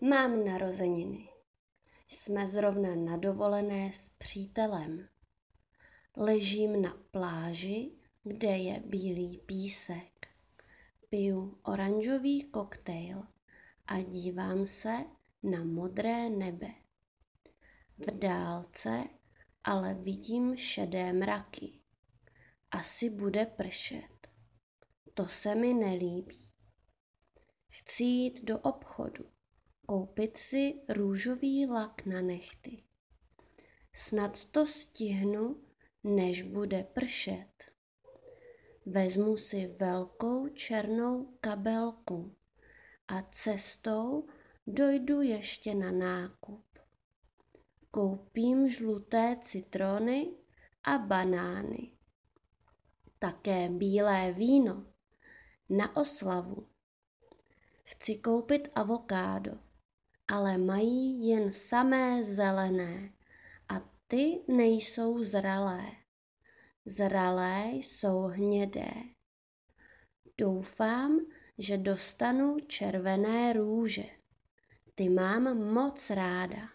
Mám narozeniny. Jsme zrovna na dovolené s přítelem. Ležím na pláži, kde je bílý písek. Piju oranžový koktejl a dívám se na modré nebe. V dálce ale vidím šedé mraky. Asi bude pršet. To se mi nelíbí. Chci jít do obchodu, koupit si růžový lak na nechty. Snad to stihnu, než bude pršet. Vezmu si velkou černou kabelku a cestou dojdu ještě na nákup. Koupím žluté citrony a banány. Také bílé víno na oslavu. Chci koupit avokádo, ale mají jen samé zelené a ty nejsou zralé. Zralé jsou hnědé. Doufám, že dostanu červené růže. Ty mám moc ráda.